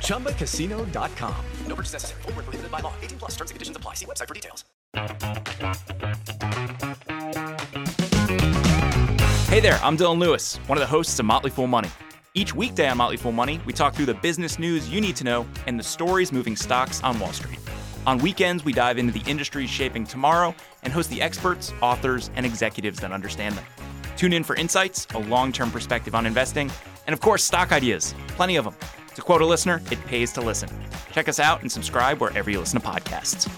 ChumbaCasino.com. No purchase necessary. Full prohibited by law. 18 plus terms and conditions apply. See website for details. Hey there, I'm Dylan Lewis, one of the hosts of Motley Fool Money. Each weekday on Motley Fool Money, we talk through the business news you need to know and the stories moving stocks on Wall Street. On weekends, we dive into the industries shaping tomorrow and host the experts, authors, and executives that understand them. Tune in for insights, a long term perspective on investing, and of course, stock ideas. Plenty of them. To quote a listener, it pays to listen. Check us out and subscribe wherever you listen to podcasts.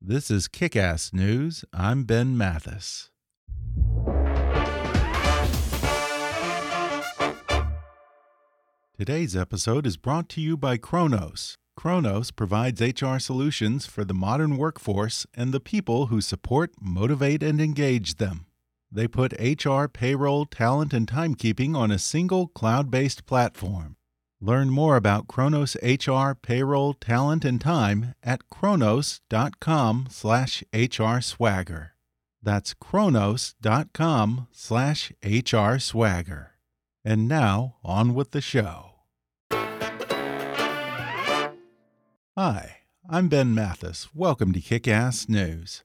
This is Kick Ass News. I'm Ben Mathis. Today's episode is brought to you by Kronos. Kronos provides HR solutions for the modern workforce and the people who support, motivate, and engage them. They put HR, payroll, talent, and timekeeping on a single cloud based platform. Learn more about Kronos HR, payroll, talent, and time at kronos.com slash hrswagger. That's kronos.com slash hrswagger. And now, on with the show. Hi, I'm Ben Mathis. Welcome to Kick Ass News.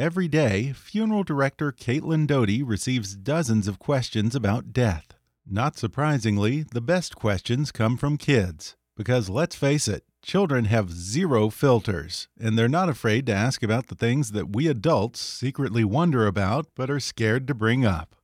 Every day, funeral director Caitlin Doughty receives dozens of questions about death. Not surprisingly, the best questions come from kids. Because let's face it, children have zero filters, and they're not afraid to ask about the things that we adults secretly wonder about but are scared to bring up.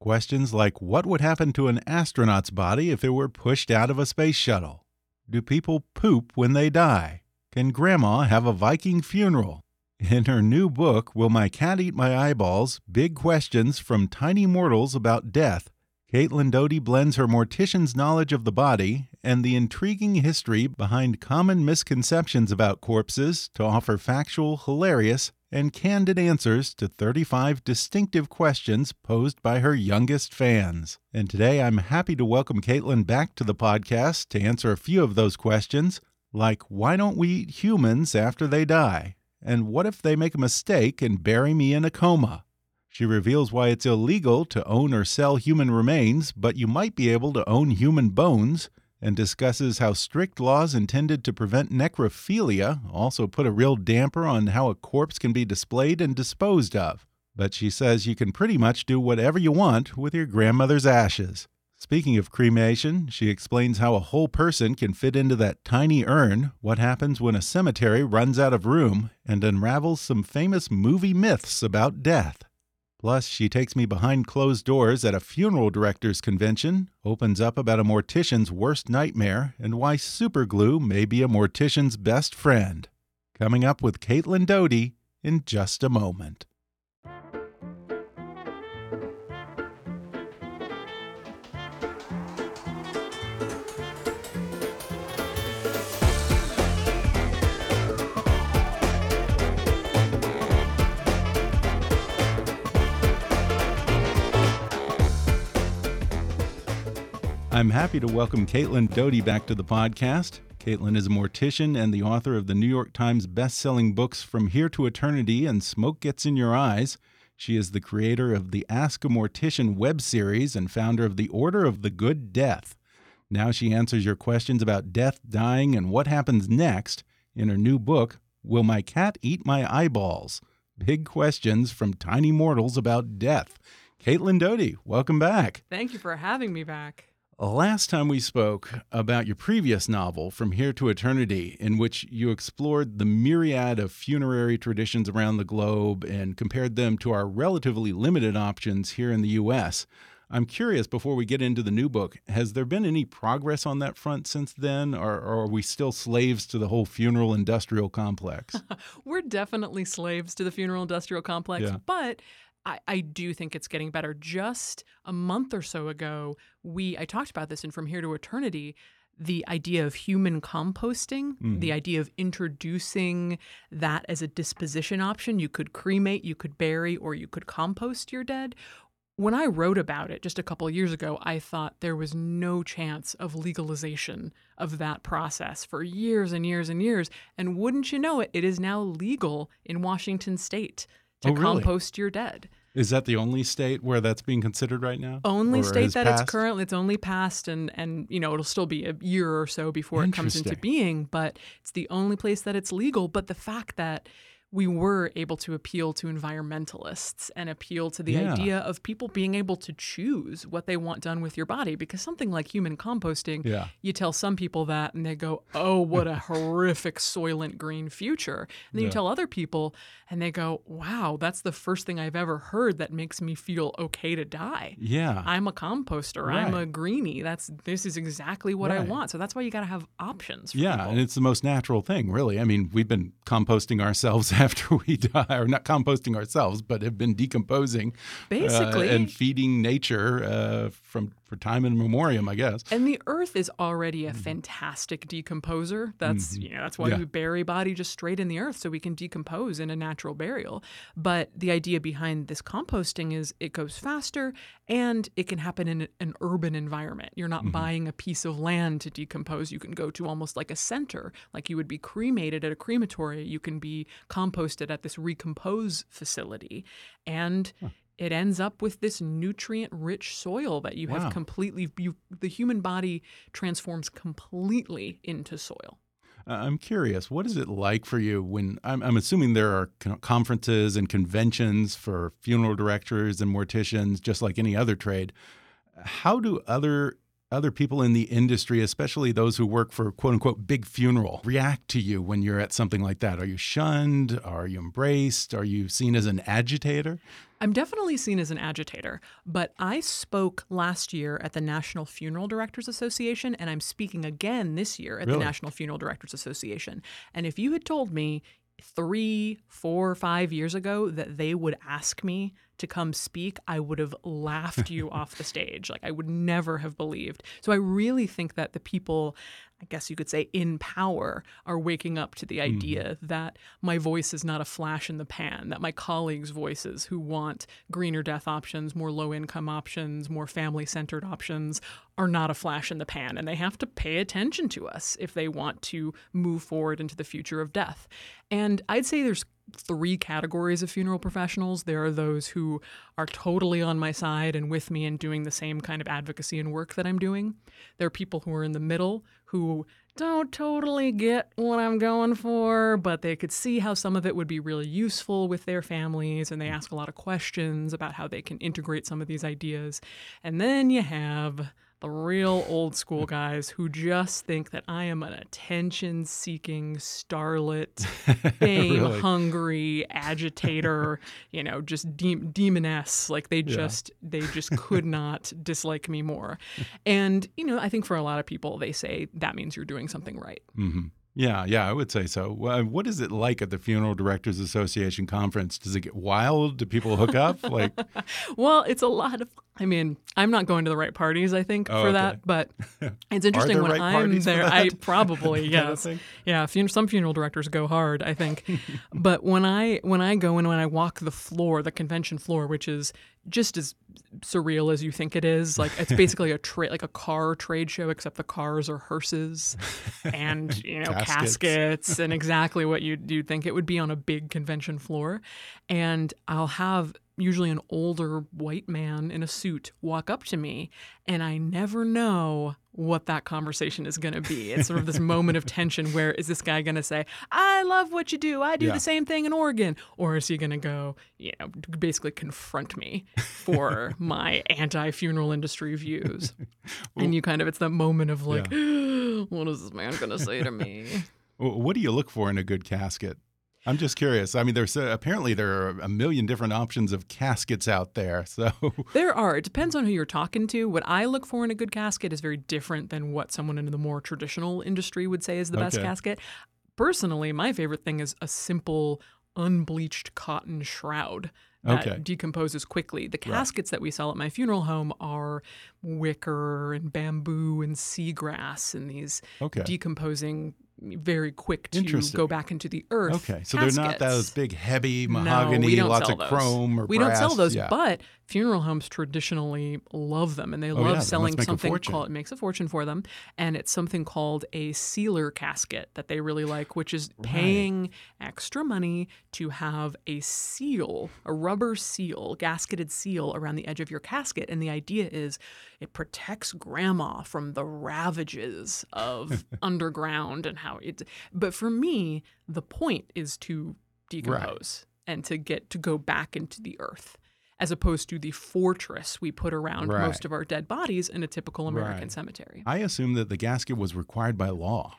Questions like what would happen to an astronaut's body if it were pushed out of a space shuttle? Do people poop when they die? Can Grandma have a Viking funeral? In her new book, Will My Cat Eat My Eyeballs? Big Questions from Tiny Mortals About Death, Caitlin Doughty blends her mortician's knowledge of the body and the intriguing history behind common misconceptions about corpses to offer factual, hilarious, and candid answers to 35 distinctive questions posed by her youngest fans. And today I'm happy to welcome Caitlin back to the podcast to answer a few of those questions like why don't we eat humans after they die? And what if they make a mistake and bury me in a coma? She reveals why it's illegal to own or sell human remains, but you might be able to own human bones, and discusses how strict laws intended to prevent necrophilia also put a real damper on how a corpse can be displayed and disposed of. But she says you can pretty much do whatever you want with your grandmother's ashes. Speaking of cremation, she explains how a whole person can fit into that tiny urn, what happens when a cemetery runs out of room, and unravels some famous movie myths about death. Plus, she takes me behind closed doors at a funeral directors convention, opens up about a mortician's worst nightmare, and why superglue may be a mortician's best friend. Coming up with Caitlin Doughty in just a moment. I'm happy to welcome Caitlin Doughty back to the podcast. Caitlin is a mortician and the author of the New York Times best-selling books From Here to Eternity and Smoke Gets in Your Eyes. She is the creator of the Ask a Mortician web series and founder of the Order of the Good Death. Now she answers your questions about death, dying, and what happens next in her new book, Will My Cat Eat My Eyeballs? Big questions from tiny mortals about death. Caitlin Doughty, welcome back. Thank you for having me back. Last time we spoke about your previous novel, From Here to Eternity, in which you explored the myriad of funerary traditions around the globe and compared them to our relatively limited options here in the U.S. I'm curious, before we get into the new book, has there been any progress on that front since then, or, or are we still slaves to the whole funeral industrial complex? We're definitely slaves to the funeral industrial complex, yeah. but I, I do think it's getting better. Just a month or so ago, we I talked about this in From Here to Eternity. The idea of human composting, the mm-hmm. idea of introducing that as a disposition option. You could cremate, you could bury, or you could compost your dead. When I wrote about it just a couple of years ago, I thought there was no chance of legalization of that process for years and years and years. And wouldn't you know it, it is now legal in Washington state Oh, to Oh, really? compost your dead. Is that the only state where that's being considered right now? Only state that passed? it's currently it's only passed and and you know it'll still be a year or so before it comes into being, but it's the only place that it's legal. But the fact that we were able to appeal to environmentalists and appeal to the Yeah. idea of people being able to choose what they want done with your body because something like human composting Yeah. you tell some people that and they go oh what a horrific soylent green future and then you tell other people and they go wow that's the first thing i've ever heard that makes me feel okay to die Yeah. I'm a composter. I'm a greenie. That's this is exactly what I want. So that's why you got to have options. For Yeah, people. and it's the most natural thing, really. I mean, we've been composting ourselves after we die, or not composting ourselves, but have been decomposing, uh, Basically. and feeding nature uh, from for time in memoriam, I guess. And the earth is already a hmm. fantastic decomposer. That's mm-hmm. you know that's why. Yeah. we bury body just straight in the earth so we can decompose in a natural burial. But the idea behind this composting is it goes faster and it can happen in an urban environment. You're not mm-hmm. buying a piece of land to decompose. You can go to almost like a center, like you would be cremated at a crematory. You can be composted at this recompose facility, and it ends up with this nutrient-rich soil that you Wow. have completely. You, the human body transforms completely into soil. Uh, I'm curious, what is it like for you when I'm, I'm assuming there are conferences and conventions for funeral directors and morticians, just like any other trade. How do other other people in the industry, especially those who work for quote unquote big funeral, react to you when you're at something like that? Are you shunned? Are you embraced? Are you seen as an agitator? I'm definitely seen as an agitator, but I spoke last year at the National Funeral Directors Association, and I'm speaking again this year at Really? the National Funeral Directors Association. And if you had told me three, four, five years ago that they would ask me to come speak, I would have laughed you off the stage. Like I would never have believed. So I really think that the people, I guess you could say, in power are waking up to the hmm. idea that my voice is not a flash in the pan, that my colleagues' voices who want greener death options, more low income options, more family centered options are not a flash in the pan. And they have to pay attention to us if they want to move forward into the future of death. And I'd say there's three categories of funeral professionals. There are those who are totally on my side and with me and doing the same kind of advocacy and work that I'm doing. There are people who are in the middle who don't totally get what I'm going for, but they could see how some of it would be really useful with their families and they mm. ask a lot of questions about how they can integrate some of these ideas. And then you have the real old school guys who just think that I am an attention seeking starlet, fame Really? hungry agitator, you know, just de- demoness. Like they just they just could not dislike me more. And you know, I think for a lot of people, they say that means you're doing something right. hmm Yeah, yeah, I would say so. Well, What is it like at the Funeral Directors Association conference? Does it get wild? Do people hook up? Like, Well, it's a lot of. I mean, I'm not going to the right parties, I think, Oh, for okay. that. But it's interesting when right I'm there. I probably Kind of yes, yeah. Fun- some funeral directors go hard, I think. but when I when I go and when I walk the floor, the convention floor, which is just as surreal as you think it is, like it's basically a trade, like a car trade show, except the cars are hearses and you know Caskets. caskets and exactly what you'd, you'd think it would be on a big convention floor. And I'll have usually an older white man in a suit walk up to me, and I never know what that conversation is going to be. It's sort of this moment of tension where is this guy going to say, I love what you do, I do Yeah. the same thing in Oregon? Or is he going to go, you know, basically confront me for my anti funeral industry views? and you kind of, it's that moment of like, what is this man going to say to me? what do you look for in a good casket? I'm just curious. I mean, there's uh, apparently there are a million different options of caskets out there. So, There are. It depends on who you're talking to. What I look for in a good casket is very different than what someone in the more traditional industry would say is the best casket. Personally, my favorite thing is a simple, unbleached cotton shroud. that Okay. decomposes quickly. The caskets that we sell at my funeral home are wicker and bamboo and seagrass and these Okay. decomposing very quick to go back into the earth. Okay, so they're not those big, heavy No, mahogany, don't lots of those. chrome or we don't sell those, Yeah. but funeral homes traditionally love them, and they Oh, love yeah, selling a something called it makes a fortune for them, and it's something called a sealer casket that they really like, which is paying extra money to have a seal, a rubber seal, gasketed seal around the edge of your casket, and the idea is it protects grandma from the ravages of underground and how it. But for me, the point is to decompose and to get to go back into the earth as opposed to the fortress we put around Right. most of our dead bodies in a typical American Right. cemetery. I assume that the gasket was required by law.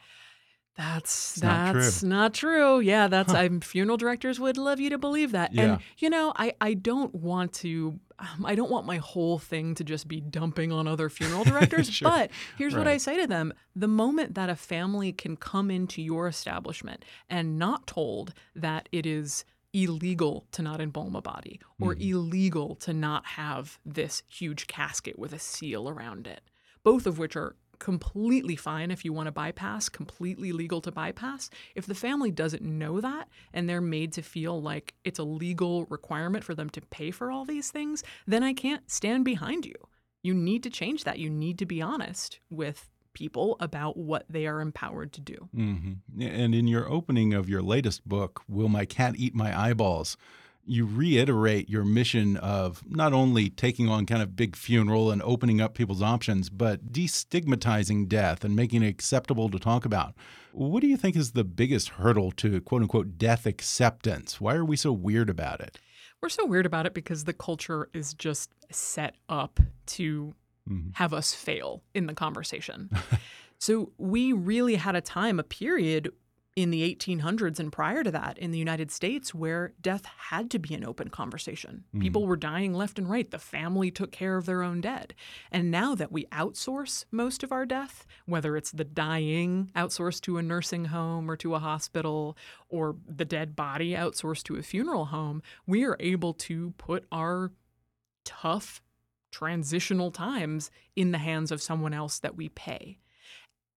That's It's not true. that's not true. Yeah, that's I'm funeral directors would love you to believe that. Yeah. And you know, I I don't want to um, I don't want my whole thing to just be dumping on other funeral directors, Sure. but here's what I say to them. The moment that a family can come into your establishment and not told that it is illegal to not embalm a body or Mm-hmm. illegal to not have this huge casket with a seal around it, both of which are completely fine if you want to bypass, completely legal to bypass. If the family doesn't know that and they're made to feel like it's a legal requirement for them to pay for all these things, then I can't stand behind you. You need to change that. You need to be honest with people about what they are empowered to do. hmm And in your opening of your latest book, Will My Cat Eat My Eyeballs? You reiterate your mission of not only taking on kind of big funeral and opening up people's options, but destigmatizing death and making it acceptable to talk about. What do you think is the biggest hurdle to quote unquote death acceptance? Why are we so weird about it? We're so weird about it because the culture is just set up to mm-hmm. have us fail in the conversation. so we really had a time, a period in the 1800s and prior to that in the United States where death had to be an open conversation. Mm-hmm. People were dying left and right. The family took care of their own dead. And now that we outsource most of our death, whether it's the dying outsourced to a nursing home or to a hospital or the dead body outsourced to a funeral home, we are able to put our tough transitional times in the hands of someone else that we pay.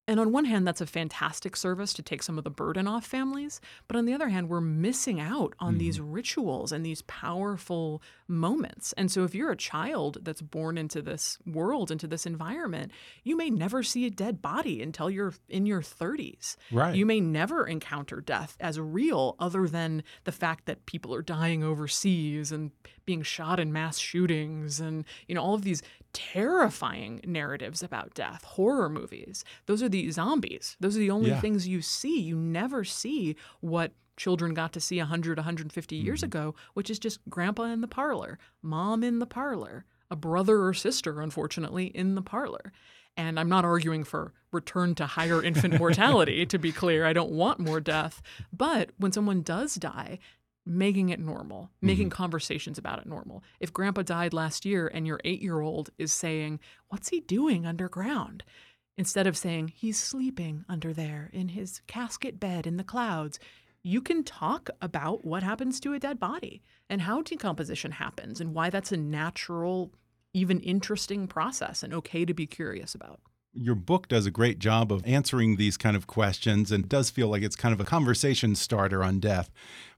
And on one hand, that's a fantastic service to take some of the burden off families. But on the other hand, we're missing out on mm-hmm. these rituals and these powerful moments. And so, if you're a child that's born into this world, into this environment, you may never see a dead body until you're in your 30s. Right. You may never encounter death as real, other than the fact that people are dying overseas and being shot in mass shootings and, you know, all of these terrifying narratives about death, horror movies. Those are the zombies. Those are the only Yeah. things you see. You never see what children got to see 100, 150 years Mm-hmm. ago, which is just grandpa in the parlor, mom in the parlor, a brother or sister, unfortunately, in the parlor. And I'm not arguing for return to higher infant mortality, to be clear. I don't want more death. But when someone does die, making it normal, making mm-hmm. conversations about it normal. If grandpa died last year and your eight year old is saying, What's he doing underground? Instead of saying, He's sleeping under there in his casket bed in the clouds, you can talk about what happens to a dead body and how decomposition happens and why that's a natural, even interesting process and okay to be curious about. Your book does a great job of answering these kind of questions and does feel like it's kind of a conversation starter on death.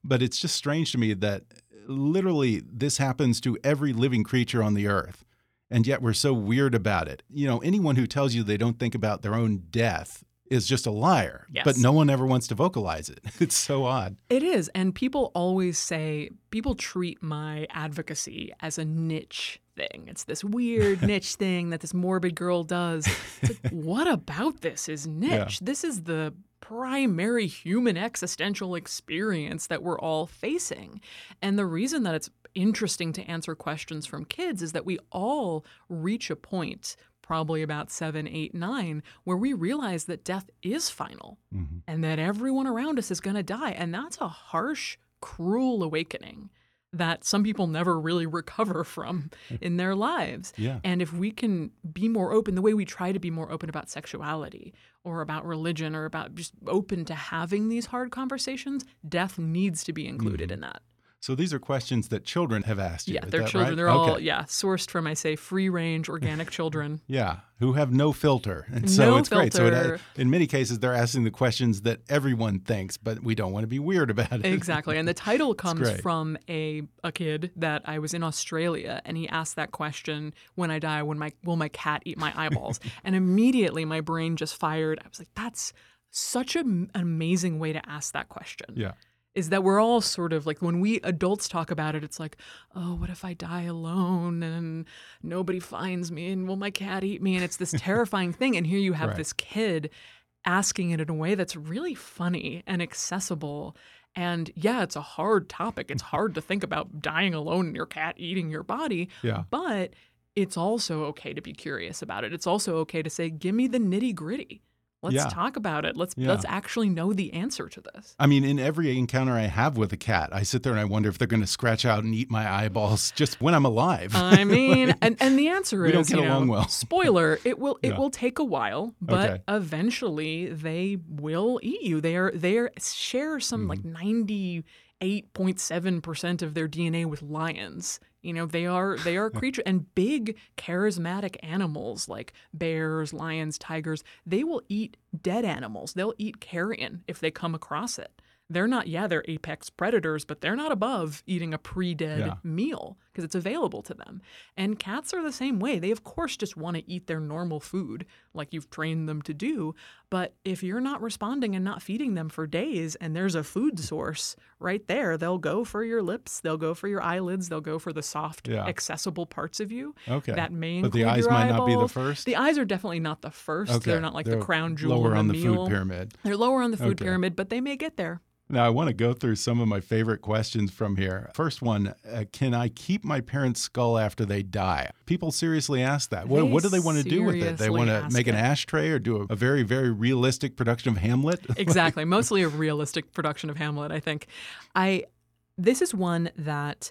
But it's just strange to me that literally this happens to every living creature on the earth. And yet we're so weird about it. You know, anyone who tells you they don't think about their own death is just a liar. Yes. But no one ever wants to vocalize it. It's so odd. It is. And people always say, people treat my advocacy as a niche thing. It's this weird niche thing that this morbid girl does. It's like, what about this is niche? This is the primary human existential experience that we're all facing. And the reason that it's interesting to answer questions from kids is that we all reach a point probably about seven, eight, nine, where we realize that death is final mm-hmm. and that everyone around us is going to die. And that's a harsh, cruel awakening that some people never really recover from mm. in their lives. Yeah. And if we can be more open, the way we try to be more open about sexuality or about religion or about just open to having these hard conversations, death needs to be included mm-hmm. in that. So these are questions that children have asked you. Yeah, they're children. right? They're all Okay. yeah sourced from I say free range organic children. Yeah, who have no filter. And so No it's great. So it, uh, filter. in many cases, they're asking the questions that everyone thinks, but we don't want to be weird about it. Exactly. And the title comes from a a kid that I was in Australia and he asked that question, when I die, when my will my cat eat my eyeballs? and immediately my brain just fired. I was like, that's such a, an amazing way to ask that question. Yeah. Is that we're all sort of like when we adults talk about it, it's like, oh, what if I die alone and nobody finds me and will my cat eat me? And it's this terrifying thing. And here you have Right. this kid asking it in a way that's really funny and accessible. And yeah, it's a hard topic. It's hard to think about dying alone and your cat eating your body. Yeah. But it's also okay to be curious about it. It's also okay to say, give me the nitty gritty. Let's Yeah. talk about it. Let's Yeah. let's actually know the answer to this. I mean, in every encounter I have with a cat, I sit there and I wonder if they're going to scratch out and eat my eyeballs just when I'm alive. I mean, and, and the answer We is don't get you know, along well. spoiler, it will it Yeah. will take a while, but Okay. eventually they will eat you. They are they are share some like Mm-hmm. ninety eight point seven percent of their DNA with lions. You know, they are they are creatures and big charismatic animals like bears, lions, tigers, they will eat dead animals. They'll eat carrion if they come across it. They're not, yeah, they're apex predators, but they're not above eating a pre dead Yeah. meal because it's available to them. And cats are the same way. They, of course, just want to eat their normal food like you've trained them to do. But if you're not responding and not feeding them for days and there's a food source right there, they'll go for your lips, they'll go for your eyelids, they'll go for the soft, Yeah. accessible parts of you. Okay. That may But the eyes might not be the first? The eyes are definitely not the first. okay. They're not like They're the crown jewel Lower on the the meal. food pyramid. They're lower on the food Okay. pyramid, but they may get there. Now, I want to go through some of my favorite questions from here. First one uh, Can I keep my parents' skull after they die? People seriously ask that. What, what do they want to do with it? They want to make an it. ashtray or do a, a very, very realistic production of Hamlet? exactly mostly a realistic production of hamlet i think i this is one that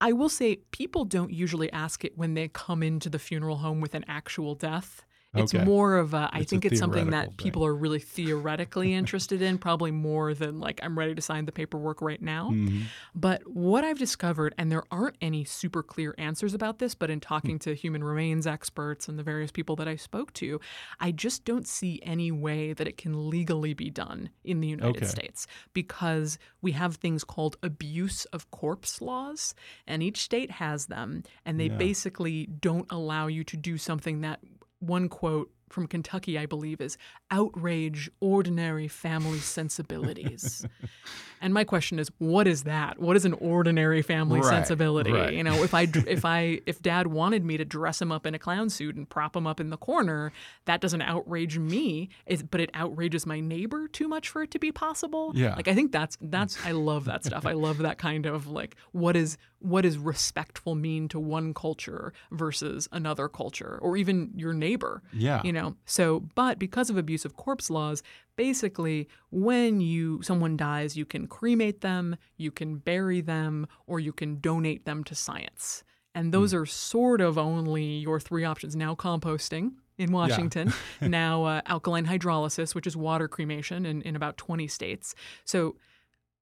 i will say people don't usually ask it when they come into the funeral home with an actual death it's Okay. more of a i It's a think it's something that thing. people are really theoretically interested in probably more than like i'm ready to sign the paperwork right now Mhm. but what I've discovered, and there aren't any super clear answers about this, but in Hmm. talking to human remains experts and the various people that I spoke to, I just don't see any way that it can legally be done in the United Okay. States because we have things called abuse of corpse laws, and each state has them, and they Yeah. basically don't allow you to do something that one quote from Kentucky, I believe, is outrage ordinary family sensibilities. and my question is, what is that? What is an ordinary family Right, sensibility? right. You know, if I if I if Dad wanted me to dress him up in a clown suit and prop him up in the corner, that doesn't outrage me, but it outrages my neighbor too much for it to be possible. Yeah. like I think that's that's I love that stuff. I love that kind of like what is what does respectful mean to one culture versus another culture or even your neighbor Yeah. you know so but because of abuse of corpse laws basically when you someone dies you can cremate them you can bury them or you can donate them to science and those Hmm. are sort of only your three options now composting in Washington, now uh, alkaline hydrolysis, which is water cremation in, in about 20 states. So,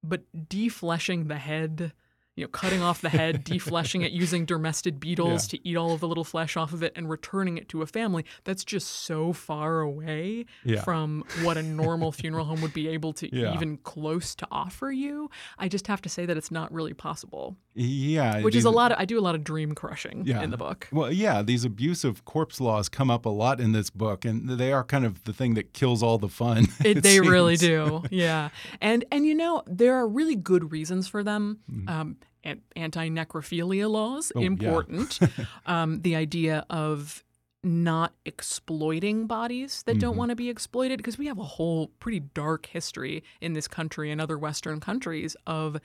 but defleshing the head, you know, cutting off the head, defleshing it using dermestid beetles to eat all of the little flesh off of it and returning it to a family, that's just so far away Yeah. from what a normal funeral home would be able to Yeah. even close to offer you. I just have to say that it's not really possible, Yeah. which is a lot of, I do a lot of dream crushing Yeah. in the book. Well, yeah, these abusive corpse laws come up a lot in this book, and they are kind of the thing that kills all the fun. It, they really do, yeah. And and you know there are really good reasons for them. Mm-hmm. Um, an- anti-necrophilia laws Oh, yeah. important. um, the idea of not exploiting bodies that Mm-hmm. don't want to be exploited because we have a whole pretty dark history in this country and other Western countries of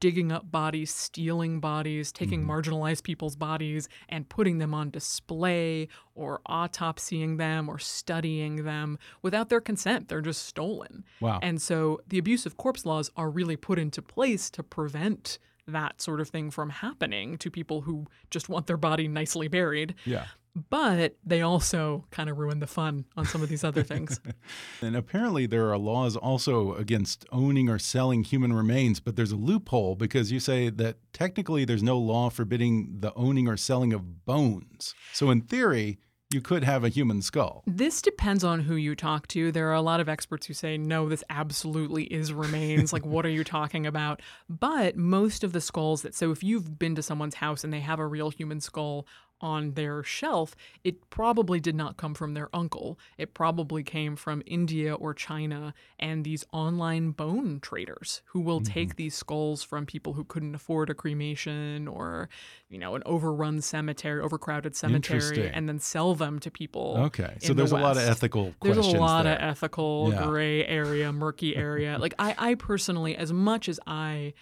digging up bodies, stealing bodies, taking Mm-hmm. marginalized people's bodies and putting them on display or autopsying them or studying them without their consent. They're just stolen. Wow. And so the abuse of corpse laws are really put into place to prevent that sort of thing from happening to people who just want their body nicely buried. Yeah. but they also kind of ruin the fun on some of these other things. And apparently, there are laws also against owning or selling human remains, but there's a loophole because you say that technically there's no law forbidding the owning or selling of bones. So, in theory, you could have a human skull. This depends on who you talk to. There are a lot of experts who say, no, this absolutely is remains. like, what are you talking about? But most of the skulls that, so if you've been to someone's house and they have a real human skull on their shelf, it probably did not come from their uncle. It probably came from India or China and these online bone traders who will Mm-hmm. take these skulls from people who couldn't afford a cremation or, you know, an overrun cemetery, overcrowded cemetery, and then sell them to people. Okay. So in the there's a lot of ethical There's questions a lot there. of ethical Yeah. gray area, murky area. like I, I personally, as much as I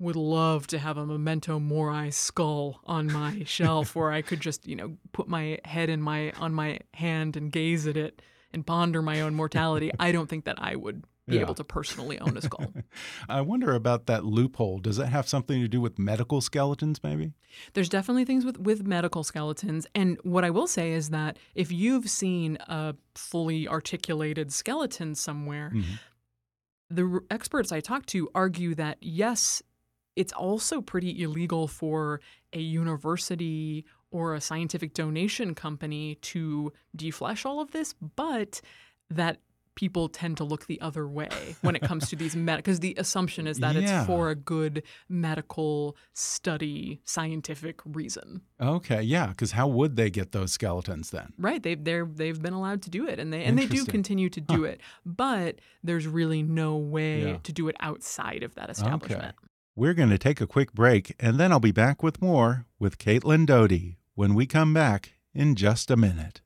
would love to have a memento mori skull on my shelf where I could just, you know, put my head in my on my hand and gaze at it and ponder my own mortality, I don't think that I would be Yeah. able to personally own a skull. I wonder about that loophole. Does it have something to do with medical skeletons, maybe? There's definitely things with, with medical skeletons. And what I will say is that if you've seen a fully articulated skeleton somewhere, mm-hmm. the experts I talked to argue that yes, it's also pretty illegal for a university or a scientific donation company to deflesh all of this, but that people tend to look the other way when it comes to these med because the assumption is that Yeah. it's for a good medical study scientific reason Okay, yeah, because how would they get those skeletons then? right they've they're they've been allowed to do it and they and they do continue to do it but there's really no way Yeah. to do it outside of that establishment We're going to take a quick break, and then I'll be back with more with Caitlin Doughty when we come back in just a minute.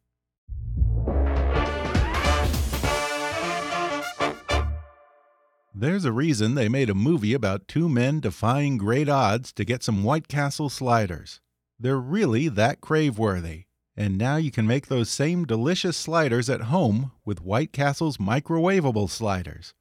There's a reason they made a movie about two men defying great odds to get some White Castle sliders. They're really that crave worthy. And now you can make those same delicious sliders at home with White Castle's microwavable sliders.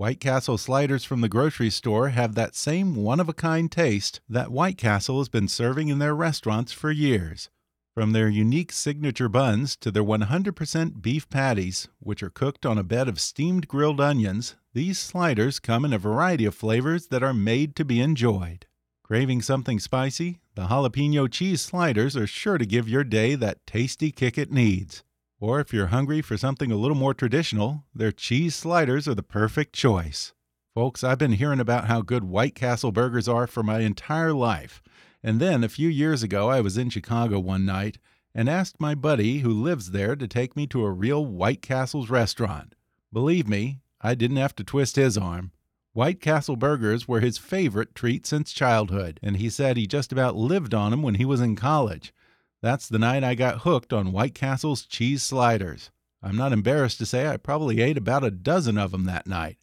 White Castle sliders from the grocery store have that same one of a kind taste that White Castle has been serving in their restaurants for years. From their unique signature buns to their 100% beef patties, which are cooked on a bed of steamed grilled onions, these sliders come in a variety of flavors that are made to be enjoyed. Craving something spicy? The jalapeno cheese sliders are sure to give your day that tasty kick it needs. Or if you're hungry for something a little more traditional, their cheese sliders are the perfect choice. Folks, I've been hearing about how good White Castle burgers are for my entire life. And then a few years ago, I was in Chicago one night and asked my buddy who lives there to take me to a real White Castle's restaurant. Believe me, I didn't have to twist his arm. White Castle burgers were his favorite treat since childhood, and he said he just about lived on them when he was in college. That's the night I got hooked on White Castle's cheese sliders. I'm not embarrassed to say I probably ate about a dozen of them that night.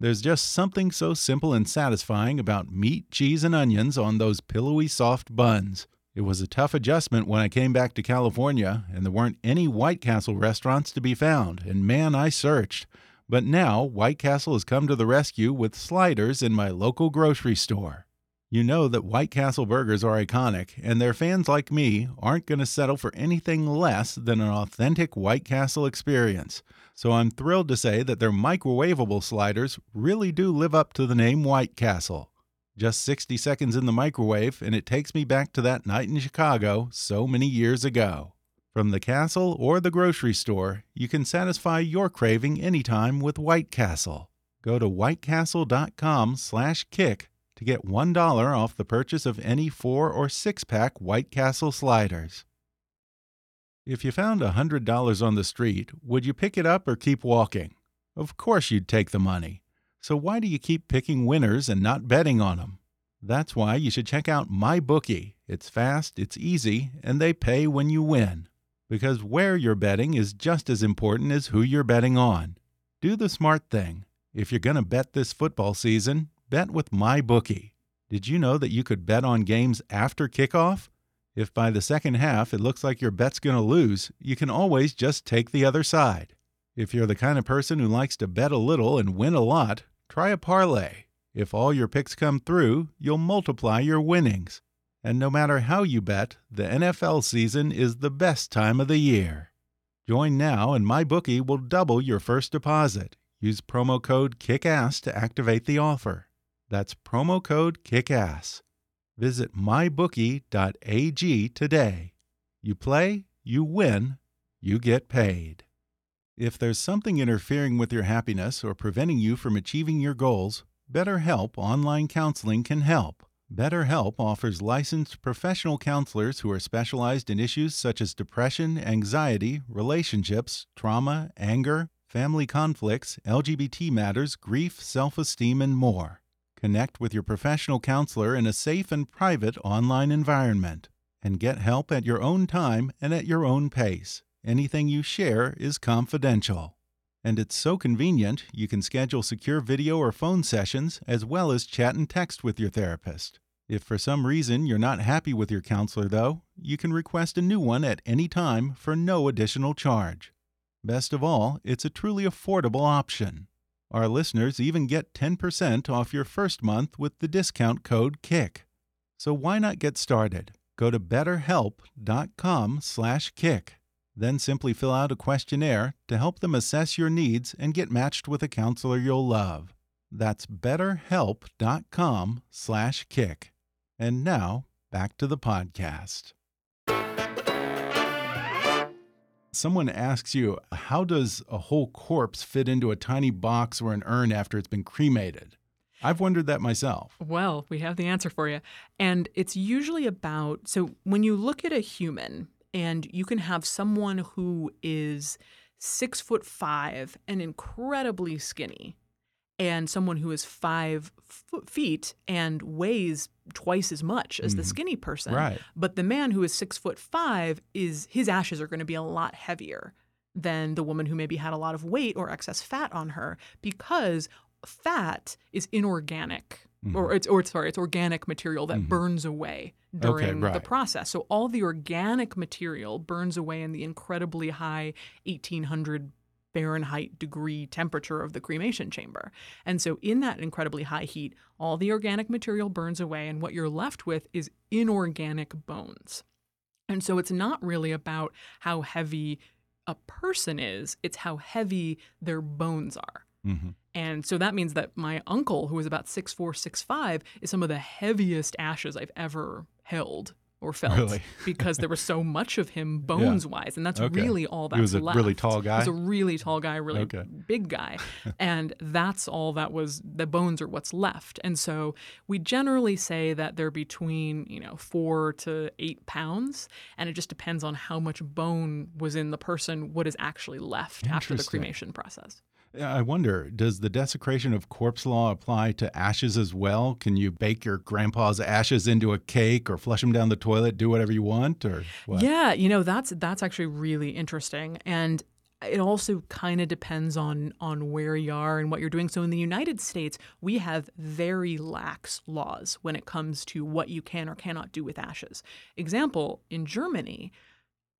There's just something so simple and satisfying about meat, cheese, and onions on those pillowy soft buns. It was a tough adjustment when I came back to California, and there weren't any White Castle restaurants to be found, and man, I searched. But now, White Castle has come to the rescue with sliders in my local grocery store. You know that White Castle burgers are iconic, and their fans like me aren't going to settle for anything less than an authentic White Castle experience. So I'm thrilled to say that their microwavable sliders really do live up to the name White Castle. Just 60 seconds in the microwave, and it takes me back to that night in Chicago so many years ago. From the castle or the grocery store, you can satisfy your craving anytime with White Castle. Go to whitecastle.com/kick to get $1 off the purchase of any 4 or 6-pack White Castle sliders. If you found $100 on the street, would you pick it up or keep walking? Of course you'd take the money. So why do you keep picking winners and not betting on them? That's why you should check out MyBookie. It's fast, it's easy, and they pay when you win. Because where you're betting is just as important as who you're betting on. Do the smart thing. If you're going to bet this football season, bet with MyBookie. Did you know that you could bet on games after kickoff? If by the second half it looks like your bet's going to lose, you can always just take the other side. If you're the kind of person who likes to bet a little and win a lot, try a parlay. If all your picks come through, you'll multiply your winnings. And no matter how you bet, the NFL season is the best time of the year. Join now and MyBookie will double your first deposit. Use promo code KICKASS to activate the offer. That's promo code KICKASS. Visit mybookie.ag today. You play, you win, you get paid. If there's something interfering with your happiness or preventing you from achieving your goals, BetterHelp Online Counseling can help. BetterHelp offers licensed professional counselors who are specialized in issues such as depression, anxiety, relationships, trauma, anger, family conflicts, LGBT matters, grief, self esteem, and more. Connect with your professional counselor in a safe and private online environment and get help at your own time and at your own pace. Anything you share is confidential. And it's so convenient, you can schedule secure video or phone sessions as well as chat and text with your therapist. If for some reason you're not happy with your counselor, though, you can request a new one at any time for no additional charge. Best of all, it's a truly affordable option. Our listeners even get 10% off your first month with the discount code KICK. So why not get started? Go to betterhelp.com/kick. Then simply fill out a questionnaire to help them assess your needs and get matched with a counselor you'll love. That's betterhelp.com/kick. And now, back to the podcast. Someone asks you, how does a whole corpse fit into a tiny box or an urn after it's been cremated? I've wondered that myself. Well, we have the answer for you. And it's usually about so when you look at a human and you can have someone who is six foot five and incredibly skinny, and someone who is five foot feet and weighs twice as much as the mm-hmm. skinny person. Right. But the man who is six foot five is his ashes are going to be a lot heavier than the woman who maybe had a lot of weight or excess fat on her because fat is inorganic. Mm-hmm. Or it's or sorry, it's organic material that mm-hmm. burns away during the right. process. So all the organic material burns away in the incredibly high 1800 Fahrenheit degree temperature of the cremation chamber. And so, in that incredibly high heat, all the organic material burns away, and what you're left with is inorganic bones. And so, it's not really about how heavy a person is, it's how heavy their bones are. Mhm. And so that means that my uncle, who was about 6'4, 6'5, is some of the heaviest ashes I've ever held or felt Really? because there was so much of him bones wise. And that's Okay. really all that that's He was a left. really tall guy? He was a really tall guy, really Okay. big guy. and that's all that was, the bones are what's left. And so we generally say that they're between, you know, four to eight pounds. And it just depends on how much bone was in the person, what is actually left after the cremation process. I wonder, does the desecration of corpse law apply to ashes as well? Can you bake your grandpa's ashes into a cake or flush them down the toilet, do whatever you want, or what? Yeah, you know that's that's actually really interesting, and it also kind of depends on on where you are and what you're doing. So in the United States, we have very lax laws when it comes to what you can or cannot do with ashes. Example: in Germany.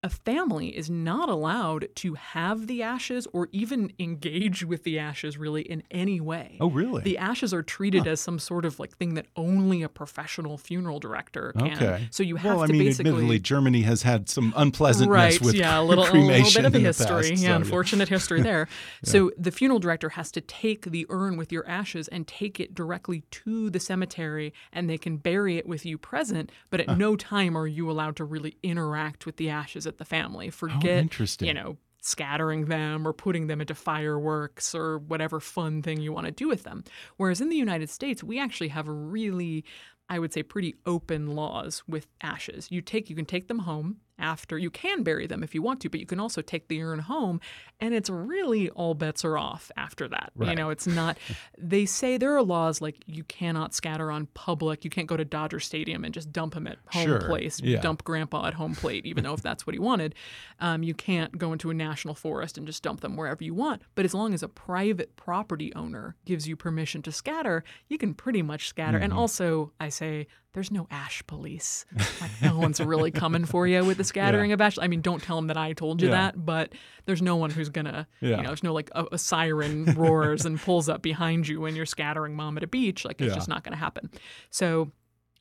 A family is not allowed to have the ashes or even engage with the ashes really in any way. Oh, really? The ashes are treated as some sort of like thing that only a professional funeral director can. Okay. So you have well, to I mean, basically admittedly, Germany has had some unpleasantness right with yeah a little, a little bit of history past, yeah so, unfortunate history there so the funeral director has to take the urn with your ashes and take it directly to the cemetery and they can bury it with you present but at no time are you allowed to really interact with the ashes at the family forget interesting. you know scattering them or putting them into fireworks or whatever fun thing you want to do with them whereas in the united states we actually have a really I would say pretty open laws with ashes. You take you can take them home after you can bury them if you want to, but you can also take the urn home and it's really all bets are off after that. You know, it's not they say there are laws like you cannot scatter on public. You can't go to Dodger Stadium and just dump him at home Sure, place, yeah. dump grandpa at home plate, even though if that's what he wanted. Um, you can't go into a national forest and just dump them wherever you want. But as long as a private property owner gives you permission to scatter, you can pretty much scatter. And Mm-hmm. also, I say there's no ash police. Like no one's really coming for you with the scattering of ash. I mean, don't tell them that I told you Yeah. that, but there's no one who's gonna, Yeah. you know, there's no like a, a siren roars and pulls up behind you when you're scattering mom at a beach. Like it's Yeah. just not gonna happen. So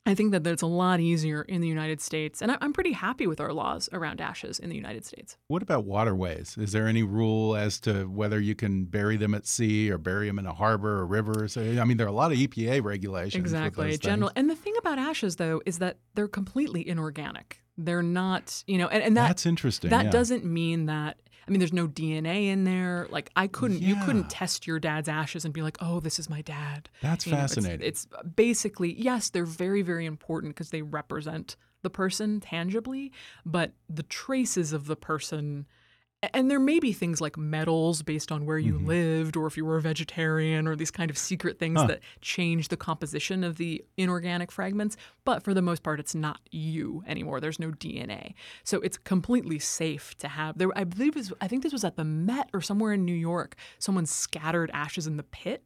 I think that it's a lot easier in the United States, and I- I'm pretty happy with our laws around ashes in the United States. What about waterways? Is there any rule as to whether you can bury them at sea or bury them in a harbor or river? So, I mean, there are a lot of EPA regulations. Exactly. General. things. And the thing about ashes, though, is that they're completely inorganic. They're not, you know, and, and that That's interesting. that yeah. doesn't mean that. I mean, there's no DNA in there. Like I couldn't, you couldn't test your dad's ashes and be like, "Oh, this is my dad." That's You know, it's- fascinating. It's, basically yes, they're very, very important because they represent the person tangibly, but the traces of the person. And there may be things like metals based on where you Mm-hmm. lived, or if you were a vegetarian, or these kind of secret things Huh. that change the composition of the inorganic fragments. But for the most part, it's not you anymore. There's no DNA, so it's completely safe to have. There, I believe, it was, I think this was at the Met or somewhere in New York. Someone scattered ashes in the pit,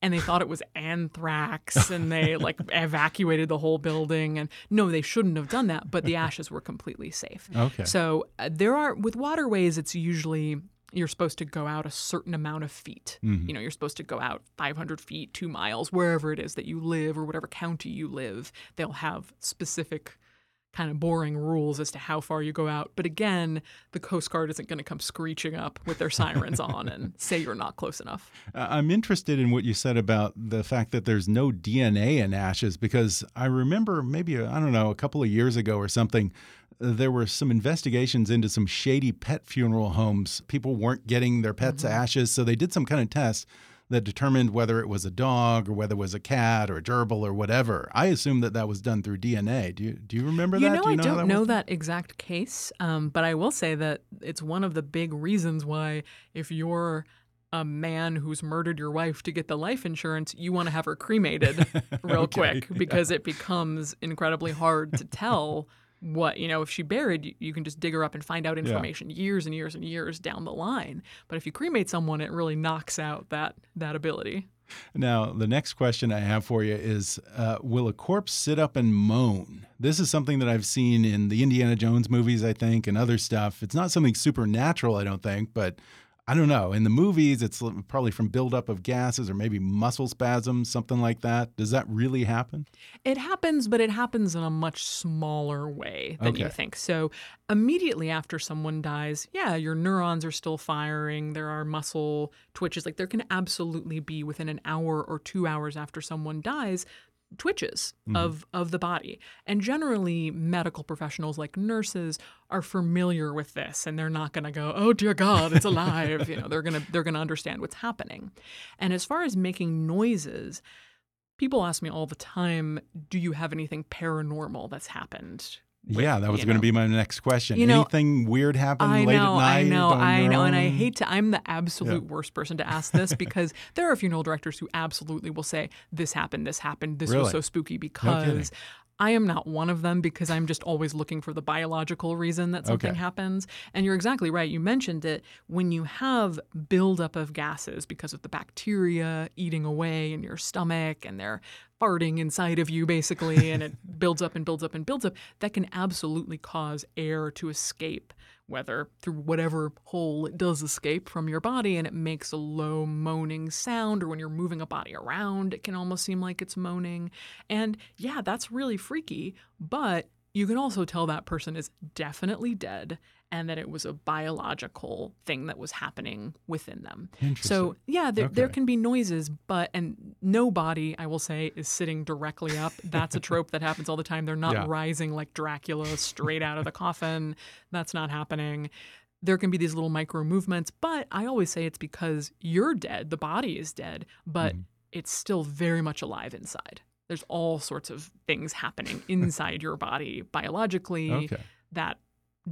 and they thought it was anthrax and they like evacuated the whole building and no they shouldn't have done that but the ashes were completely safe. Okay. so uh, there are with waterways it's usually you're supposed to go out a certain amount of feet. You know you're supposed to go out 500 feet 2 miles wherever it is that you live or whatever county you live. They'll have specific kind of boring rules as to how far you go out. But again, the Coast Guard isn't going to come screeching up with their sirens on and say you're not close enough. Uh, I'm interested in what you said about the fact that there's no DNA in ashes because I remember maybe, uh, I don't know, a couple of years ago or something, uh, there were some investigations into some shady pet funeral homes. People weren't getting their pets' ashes, so they did some kind of test that determined whether it was a dog or whether it was a cat or a gerbil or whatever. I assume that that was done through DNA. Do you do you remember You that? know, do I don't know that exact case, um, but I will say that it's one of the big reasons why if you're a man who's murdered your wife to get the life insurance, you want to have her cremated real Okay, quick because it becomes incredibly hard to tell what you know if she buried you, you can just dig her up and find out information years and years and years down the line but if you cremate someone it really knocks out that that ability Now, the next question I have for you is uh, Will a corpse sit up and moan? This is something that I've seen in the Indiana Jones movies, I think, and other stuff. It's not something supernatural, I don't think, but I don't know. In the movies, it's probably from buildup of gases or maybe muscle spasms, something like that. Does that really happen? It happens, but it happens in a much smaller way than you think. So, immediately after someone dies, yeah, your neurons are still firing. There are muscle twitches. Like, there can absolutely be within an hour or two hours after someone dies, twitches mm-hmm. of of the body. And generally medical professionals like nurses are familiar with this and they're not going to go oh dear god it's alive. You know they're going to they're going to understand what's happening. And as far as making noises People ask me all the time, do you have anything paranormal that's happened? With, yeah, that was going to be my next question. You know, Anything weird happen I late know, at night? I know, I know, and I hate to. I'm the absolute worst person to ask this because there are funeral directors who absolutely will say, "This happened, this happened, this Really? was so spooky." Because I am not one of them because I'm just always looking for the biological reason that something Okay. happens. And you're exactly right. You mentioned it. When you have buildup of gases because of the bacteria eating away in your stomach and they're farting inside of you basically, and it builds up and builds up and builds up, that can absolutely cause air to escape, whether through whatever hole it does escape from your body, and it makes a low moaning sound, or when you're moving a body around, it can almost seem like it's moaning. And yeah, that's really freaky, but you can also tell that person is definitely dead and that it was a biological thing that was happening within them. So, yeah, there, there can be noises, but, and no body, I will say, is sitting directly up. That's a trope that happens all the time. They're not Yeah. rising like Dracula straight out of the coffin. That's not happening. There can be these little micro movements, but I always say it's because you're dead, the body is dead, but Mm-hmm. it's still very much alive inside. There's all sorts of things happening inside your body biologically Okay. that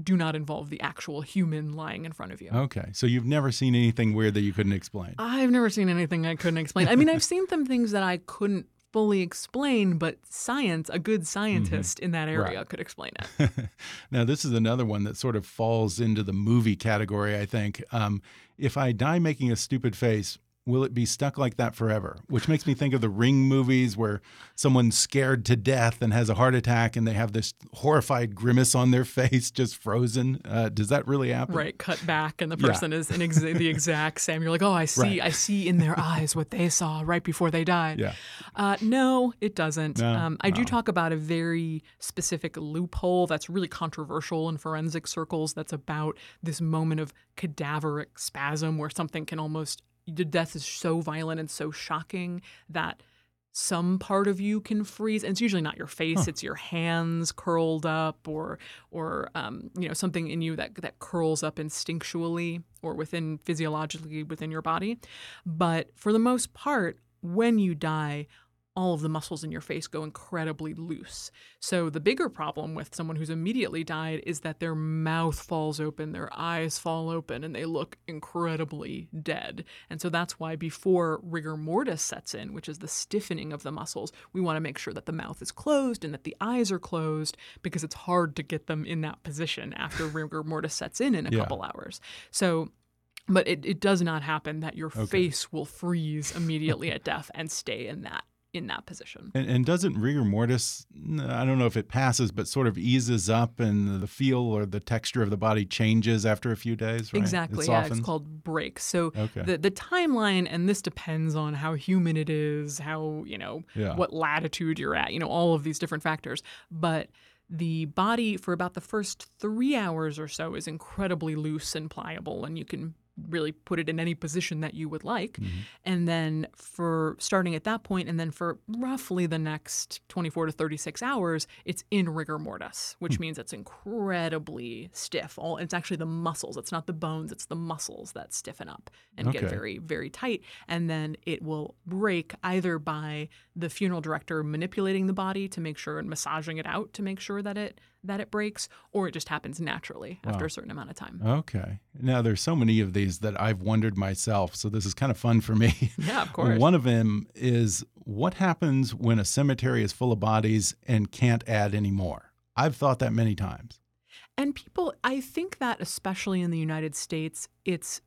do not involve the actual human lying in front of you. Okay. So you've never seen anything weird that you couldn't explain? I've never seen anything I couldn't explain. I mean, I've seen some things that I couldn't fully explain, but science, a good scientist in that area Mm-hmm. Right. could explain it. now, this is another one that sort of falls into the movie category, I think. Um, if I die making a stupid face, will it be stuck like that forever? Which makes me think of the Ring movies where someone's scared to death and has a heart attack and they have this horrified grimace on their face, just frozen. Uh, does that really happen? Right, cut back, and the Yeah. person is in ex- the exact same. You're like, oh, I see, Right. I see in their eyes what they saw right before they died. Yeah. Uh, no, it doesn't. No? Um, I do Oh. talk about a very specific loophole that's really controversial in forensic circles. That's about this moment of cadaveric spasm where something can almost the death is so violent and so shocking that some part of you can freeze. And it's usually not your face it's your hands curled up or or um, you know something in you that that curls up instinctually or within physiologically within your body. But for the most part when you die all of the muscles in your face go incredibly loose. So the bigger problem with someone who's immediately died is that their mouth falls open, their eyes fall open, and they look incredibly dead. And so that's why before rigor mortis sets in, which is the stiffening of the muscles, we want to make sure that the mouth is closed and that the eyes are closed because it's hard to get them in that position after rigor mortis sets in in a Yeah. couple hours. So but it, it does not happen that your face will freeze immediately at death and stay in that in that position. And, and doesn't rigor mortis, I don't know if it passes, but sort of eases up and the feel or the texture of the body changes after a few days, right? Exactly. It yeah, it's called break. So Okay. the the timeline, and this depends on how humid it is, how you know Yeah. what latitude you're at, you know, all of these different factors. But the body for about the first three hours or so is incredibly loose and pliable, and you can really put it in any position that you would like. Mm-hmm. And then for starting at that point, and then for roughly the next 24 to 36 hours, it's in rigor mortis, which means it's incredibly stiff. All it's actually the muscles. It's not the bones. It's the muscles that stiffen up and get very, very tight. And then it will break either by the funeral director manipulating the body to make sure and massaging it out to make sure that it that it breaks, or it just happens naturally after a certain amount of time. Okay. Now, there's so many of these that I've wondered myself, so this is kind of fun for me. Yeah, of course. One of them is what happens when a cemetery is full of bodies and can't add any more? I've thought that many times. And people, I think that especially in the United States, it's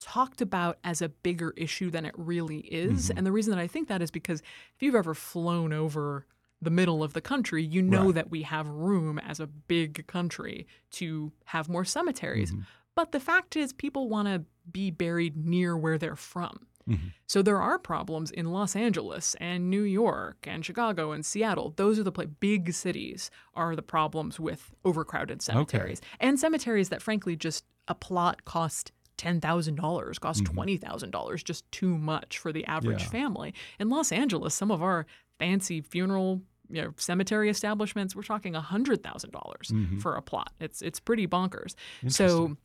talked about as a bigger issue than it really is. Mm-hmm. And the reason that I think that is because if you've ever flown over the middle of the country, you know Right. that we have room as a big country to have more cemeteries. Mm-hmm. But the fact is, people want to be buried near where they're from. Mm-hmm. So there are problems in Los Angeles and New York and Chicago and Seattle. Those are the big cities are the problems with overcrowded cemeteries and cemeteries that frankly just a plot cost ten thousand dollars, cost twenty thousand dollars, just too much for the average Yeah. family. In Los Angeles, some of our fancy funeral you know, cemetery establishments, we're talking hundred thousand dollars mm-hmm. for a plot. It's it's pretty bonkers. So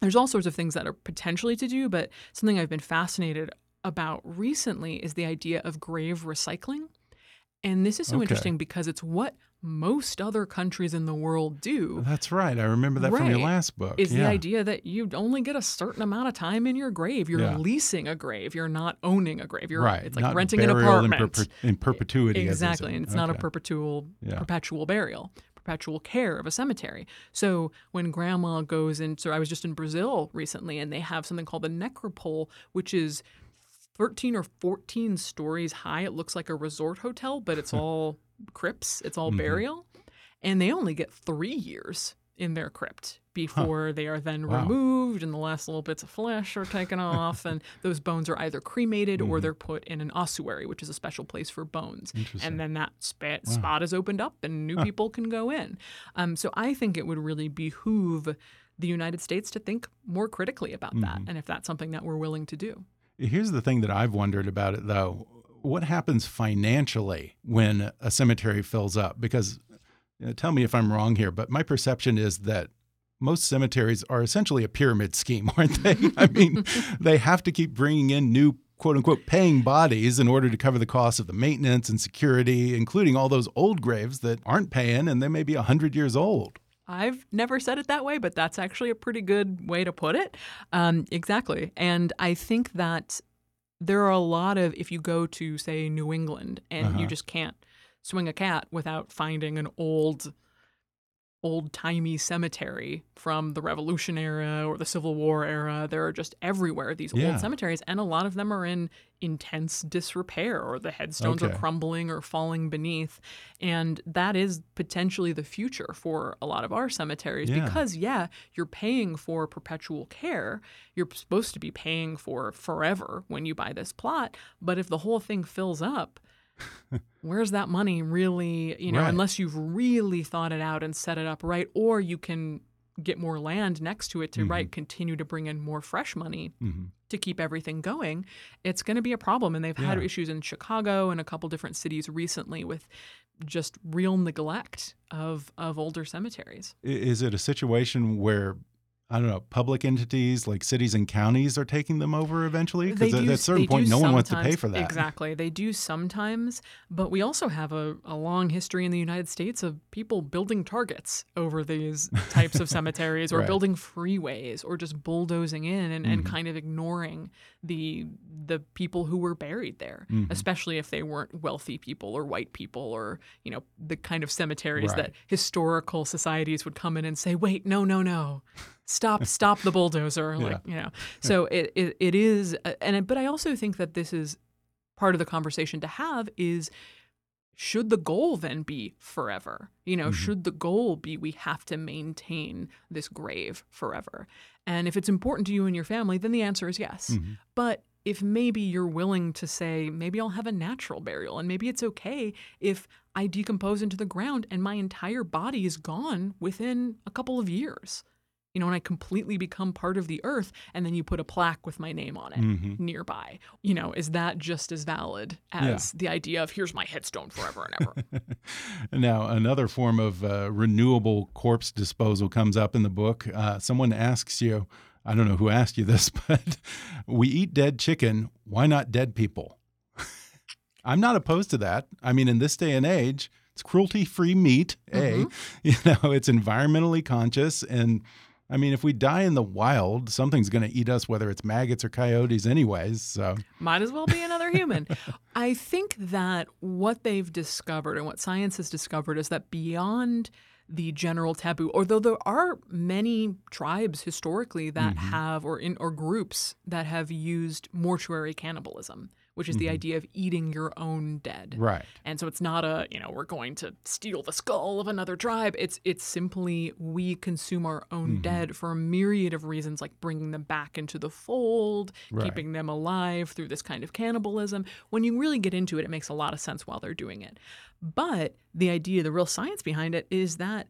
there's all sorts of things that are potentially to do, but something I've been fascinated about recently is the idea of grave recycling. And this is so Okay. interesting because it's what most other countries in the world do. That's right. I remember that from your last book. Is the idea that you only get a certain amount of time in your grave. You're Yeah. leasing a grave. You're not owning a grave. You're right. It's like Not renting an burial in apartment. In, perpetuity. Exactly, and it's not a perpetual Yeah. perpetual burial, perpetual care of a cemetery. So when grandma goes in, so I was just in Brazil recently, and they have something called the necropole, which is 13 or 14 stories high. It looks like a resort hotel, but it's all crypts. It's all mm-hmm. burial, and they only get three years in their crypt before they are then Wow. removed and the last little bits of flesh are taken off and those bones are either cremated or mm-hmm. they're put in an ossuary which is a special place for bones. And then that spa- spot is opened up and new people can go in. Um, so i think it would really behoove the united states to think more critically about that mm-hmm. and if that's something that we're willing to do Here's the thing that I've wondered about it, though. What happens financially when a cemetery fills up? Because you know, tell me if I'm wrong here, but my perception is that most cemeteries are essentially a pyramid scheme, aren't they? I mean, they have to keep bringing in new quote unquote paying bodies in order to cover the cost of the maintenance and security, including all those old graves that aren't paying and they may be 100 years old. I've never said it that way, but that's actually a pretty good way to put it. Um, exactly. And I think that there are a lot of, if you go to, say, New England and you just can't swing a cat without finding an old old timey cemetery from the Revolution era or the Civil War era. There are just everywhere these Yeah. old cemeteries, and a lot of them are in intense disrepair or the headstones Okay. are crumbling or falling beneath. And that is potentially the future for a lot of our cemeteries Yeah. because, yeah, you're paying for perpetual care. You're supposed to be paying for forever when you buy this plot. But if the whole thing fills up, where's that money really, you know, Right. unless you've really thought it out and set it up right, or you can get more land next to it to right mm-hmm. continue to bring in more fresh money mm-hmm. to keep everything going it's going to be a problem. And they've had issues in chicago and a couple different cities recently with just real neglect of of older cemeteries. Is it a situation where I don't know, public entities like cities and counties are taking them over eventually? Because at a certain point, no one wants to pay for that. Exactly. They do sometimes, but we also have a, a long history in the United States of people building targets over these types of cemeteries or Right. building freeways or just bulldozing in and, and Mhm. kind of ignoring the the people who were buried there, Mhm. especially if they weren't wealthy people or white people or, you know, the kind of cemeteries Right. that historical societies would come in and say, wait, no, no, no. Stop, stop the bulldozer. Like, you know. So it, it, it is, uh, and it- but I also think that this is part of the conversation to have is should the goal then be forever? You know, should the goal be we have to maintain this grave forever? And if it's important to you and your family, then the answer is yes. But if maybe you're willing to say, maybe I'll have a natural burial, and maybe it's okay if I decompose into the ground and my entire body is gone within a couple of years. You know, and I completely become part of the earth, and then you put a plaque with my name on it Mhm. nearby. You know, is that just as valid as the idea of here's my headstone forever and ever? Now, another form of uh, renewable corpse disposal comes up in the book. Uh, someone asks you, I don't know who asked you this, but we eat dead chicken. Why not dead people? I'm not opposed to that. I mean, in this day and age, it's cruelty free meat. A, you know, it's environmentally conscious. And I mean, if we die in the wild, something's going to eat us, whether it's maggots or coyotes, anyways. So, Might as well be another human. I think that what they've discovered and what science has discovered is that beyond the general taboo, although there are many tribes historically that Mm-hmm. have or in or groups that have used mortuary cannibalism, which is the idea of eating your own dead. Mm-hmm. right. And so it's not a, you know, we're going to steal the skull of another tribe. It's it's simply we consume our own Mm-hmm. dead for a myriad of reasons like bringing them back into the fold, Right. keeping them alive through this kind of cannibalism. When you really get into it, it makes a lot of sense while they're doing it. But the idea, the real science behind it is that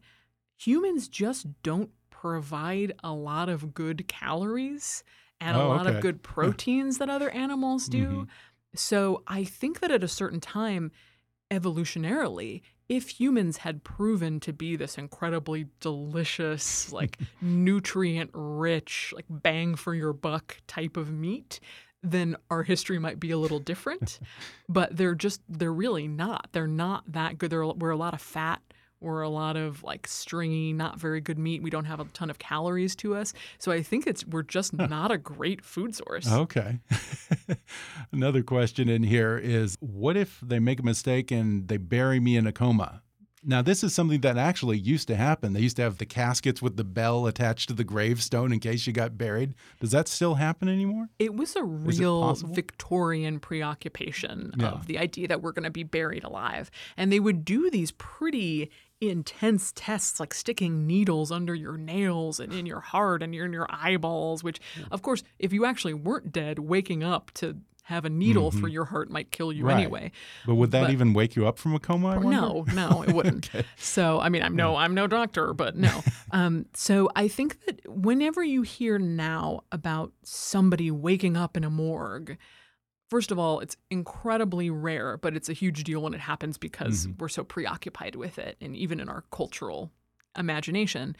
humans just don't provide a lot of good calories and a Oh, lot okay. of good proteins that other animals do. So I think that at a certain time, evolutionarily, if humans had proven to be this incredibly delicious, like nutrient rich, like bang for your buck type of meat, then our history might be a little different. but they're just, they're really not. They're not that good. They're, we're a lot of fat. We're a lot of like stringy, not very good meat. We don't have a ton of calories to us. So I think it's, we're just not a great food source. Okay. Another question in here is what if they make a mistake and they bury me in a coma? Now, this is something that actually used to happen. They used to have the caskets with the bell attached to the gravestone in case you got buried. Does that still happen anymore? It was a real? Victorian preoccupation Yeah. of the idea that we're going to be buried alive. And they would do these pretty intense tests, like sticking needles under your nails and in your heart and in your eyeballs, which, of course, if you actually weren't dead, waking up to have a needle through your heart might kill you Mm-hmm. Right. anyway. But would that But- even wake you up from a coma? No, no, it wouldn't. So, I mean, I'm no, I'm no doctor, but no. Um, so I think that whenever you hear now about somebody waking up in a morgue, first of all, it's incredibly rare, but it's a huge deal when it happens because mm-hmm. we're so preoccupied with it, and even in our cultural imagination.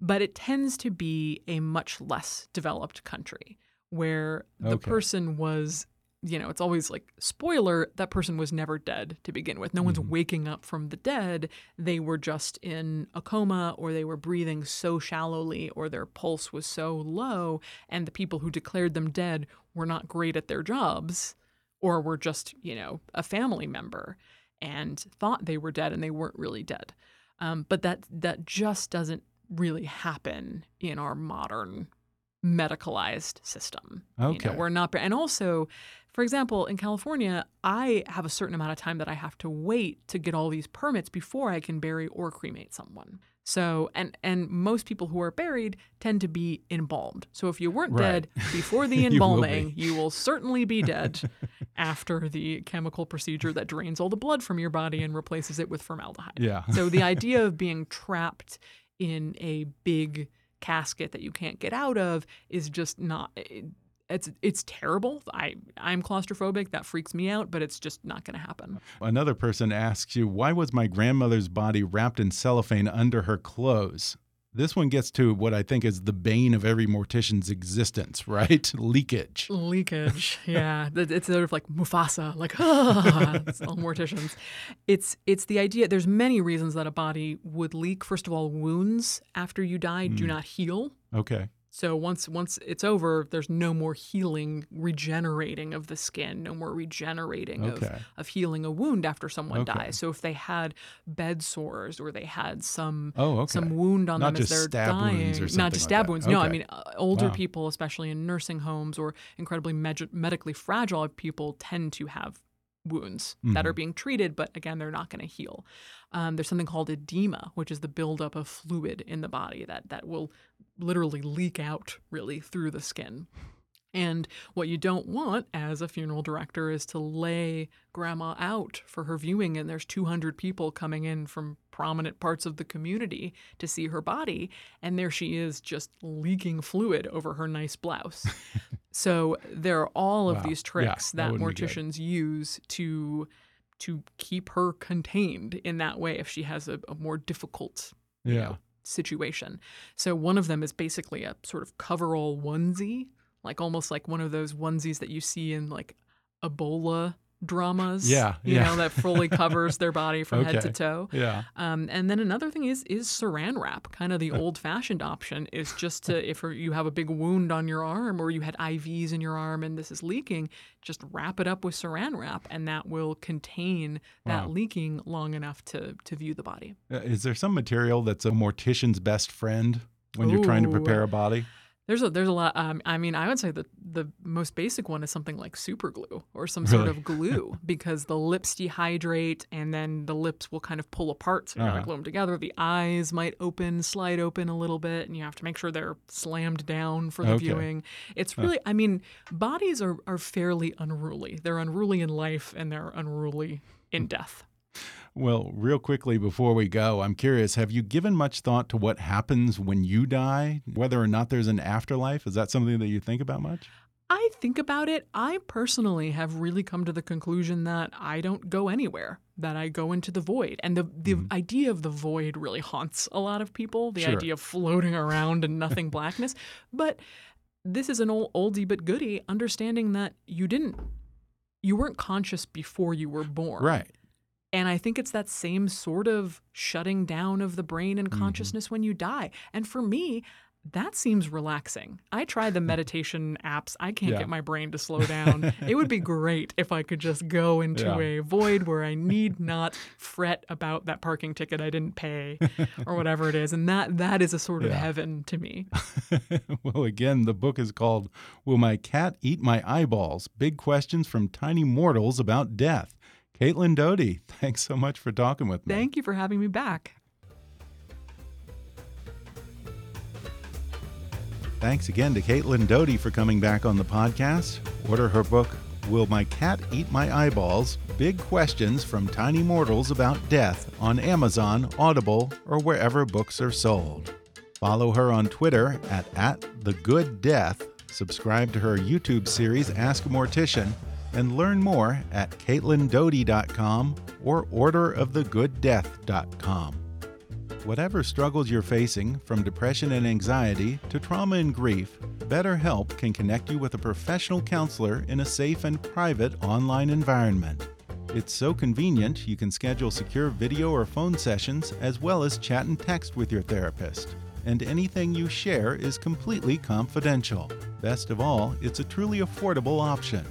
But it tends to be a much less developed country where the Okay. person was you know, it's always like spoiler, that person was never dead to begin with. No one's waking up from the dead. They were just in a coma or they were breathing so shallowly or their pulse was so low and the people who declared them dead were not great at their jobs or were just, you know, a family member and thought they were dead and they weren't really dead. Um, but that that just doesn't really happen in our modern medicalized system. You know, Okay. we're not, and also, for example, in California, I have a certain amount of time that I have to wait to get all these permits before I can bury or cremate someone. So, and and most people who are buried tend to be embalmed. So, if you weren't Right. dead before the You will embalming, you will certainly be dead after the chemical procedure that drains all the blood from your body and replaces it with formaldehyde. Yeah. So the idea of being trapped in a big casket that you can't get out of is just not it's it's terrible. I I'm claustrophobic. That freaks me out, but it's just not going to happen. Another person asks you, why was my grandmother's body wrapped in cellophane under her clothes? This one gets to what I think is the bane of every mortician's existence, right? Leakage. Leakage, yeah. It's sort of like Mufasa, like ah, it's all morticians. It's it's the idea. There's many reasons that a body would leak. First of all, wounds after you die do not heal. Okay. So once once it's over, there's no more healing, regenerating of the skin, no more regenerating Okay. of, of healing a wound after someone Okay. dies. So if they had bed sores or they had some Oh, okay. some wound on Not them as they're stab dying, wounds or not just like stab that. wounds. No, I mean uh, older Wow. people, especially in nursing homes or incredibly med- medically fragile people, tend to have wounds that Mm-hmm. are being treated, but again, they're not going to heal. Um, there's something called edema, which is the buildup of fluid in the body that that will literally leak out really through the skin. And what you don't want as a funeral director is to lay grandma out for her viewing, and there's 200 people coming in from prominent parts of the community to see her body, and there she is just leaking fluid over her nice blouse. so there are all of Wow. these Yeah, tricks that that good. morticians use to to keep her contained in that way if she has a, a more difficult you know, situation. So one of them is basically a sort of coverall onesie, like almost like one of those onesies that you see in like Ebola dramas. Yeah, you yeah. know that fully covers their body from head to toe. Yeah. Um, and then another thing is is saran wrap. Kind of the old-fashioned option is just to if you have a big wound on your arm or you had IVs in your arm and this is leaking, just wrap it up with saran wrap, and that will contain that Wow. leaking long enough to to view the body. Uh, Is there some material that's a mortician's best friend when you're trying to prepare a body? There's a there's a lot. Um, I mean, I would say that the most basic one is something like super glue or some sort of glue because the lips dehydrate and then the lips will kind of pull apart. So you Uh-huh. gotta glue them together. The eyes might open, slide open a little bit, and you have to make sure they're slammed down for the Okay. viewing. It's really, I mean, bodies are are fairly unruly. They're unruly in life and they're unruly in death. Well, real quickly before we go, I'm curious have you given much thought to what happens when you die? Whether or not there's an afterlife? Is that something that you think about much? I think about it. I personally have really come to the conclusion that I don't go anywhere, that I go into the void. And the, the mm-hmm. idea of the void really haunts a lot of people, the Sure. idea of floating around in nothing blackness. But this is an old oldie but goodie, understanding that you didn't, you weren't conscious before you were born. Right. And I think it's that same sort of shutting down of the brain Mm-hmm. and consciousness when you die. And for me, that seems relaxing. I try the meditation apps. I can't Yeah. get my brain to slow down. it would be great if I could just go into Yeah. a void where I need not fret about that parking ticket I didn't pay or whatever it is. And that that is a sort of heaven to me. well, again, the book is called Will My Cat Eat My Eyeballs? Big Questions from Tiny Mortals About Death. Caitlin Doughty, thanks so much for talking with me. Thank you for having me back. Thanks again to Caitlin Doughty for coming back on the podcast. Order her book, Will My Cat Eat My Eyeballs? Big Questions from Tiny Mortals About Death on Amazon, Audible, or wherever books are sold. Follow her on Twitter at, at The Good Death. Subscribe to her YouTube series, Ask a Mortician, and learn more at CaitlinDoughty.com or OrderOfTheGoodDeath.com. Whatever struggles you're facing, from depression and anxiety to trauma and grief, BetterHelp can connect you with a professional counselor in a safe and private online environment. It's so convenient you can schedule secure video or phone sessions as well as chat and text with your therapist. And anything you share is completely confidential. Best of all, it's a truly affordable option.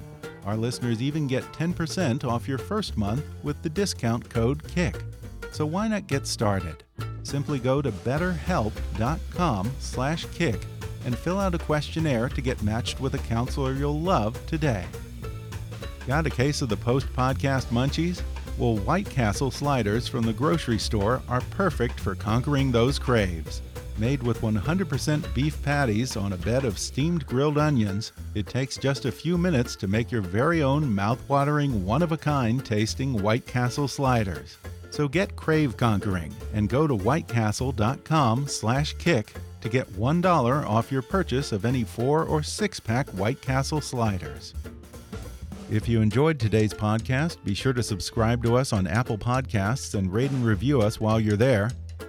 Our listeners even get 10% off your first month with the discount code KICK. So why not get started? Simply go to betterhelp.com/kick and fill out a questionnaire to get matched with a counselor you'll love today. Got a case of the post-podcast munchies? Well, White Castle sliders from the grocery store are perfect for conquering those craves. Made with 100% beef patties on a bed of steamed grilled onions, it takes just a few minutes to make your very own mouth-watering, one-of-a-kind tasting White Castle sliders. So get crave conquering and go to whitecastle.com/kick to get $1 off your purchase of any 4 or 6-pack White Castle sliders. If you enjoyed today's podcast, be sure to subscribe to us on Apple Podcasts and rate and review us while you're there.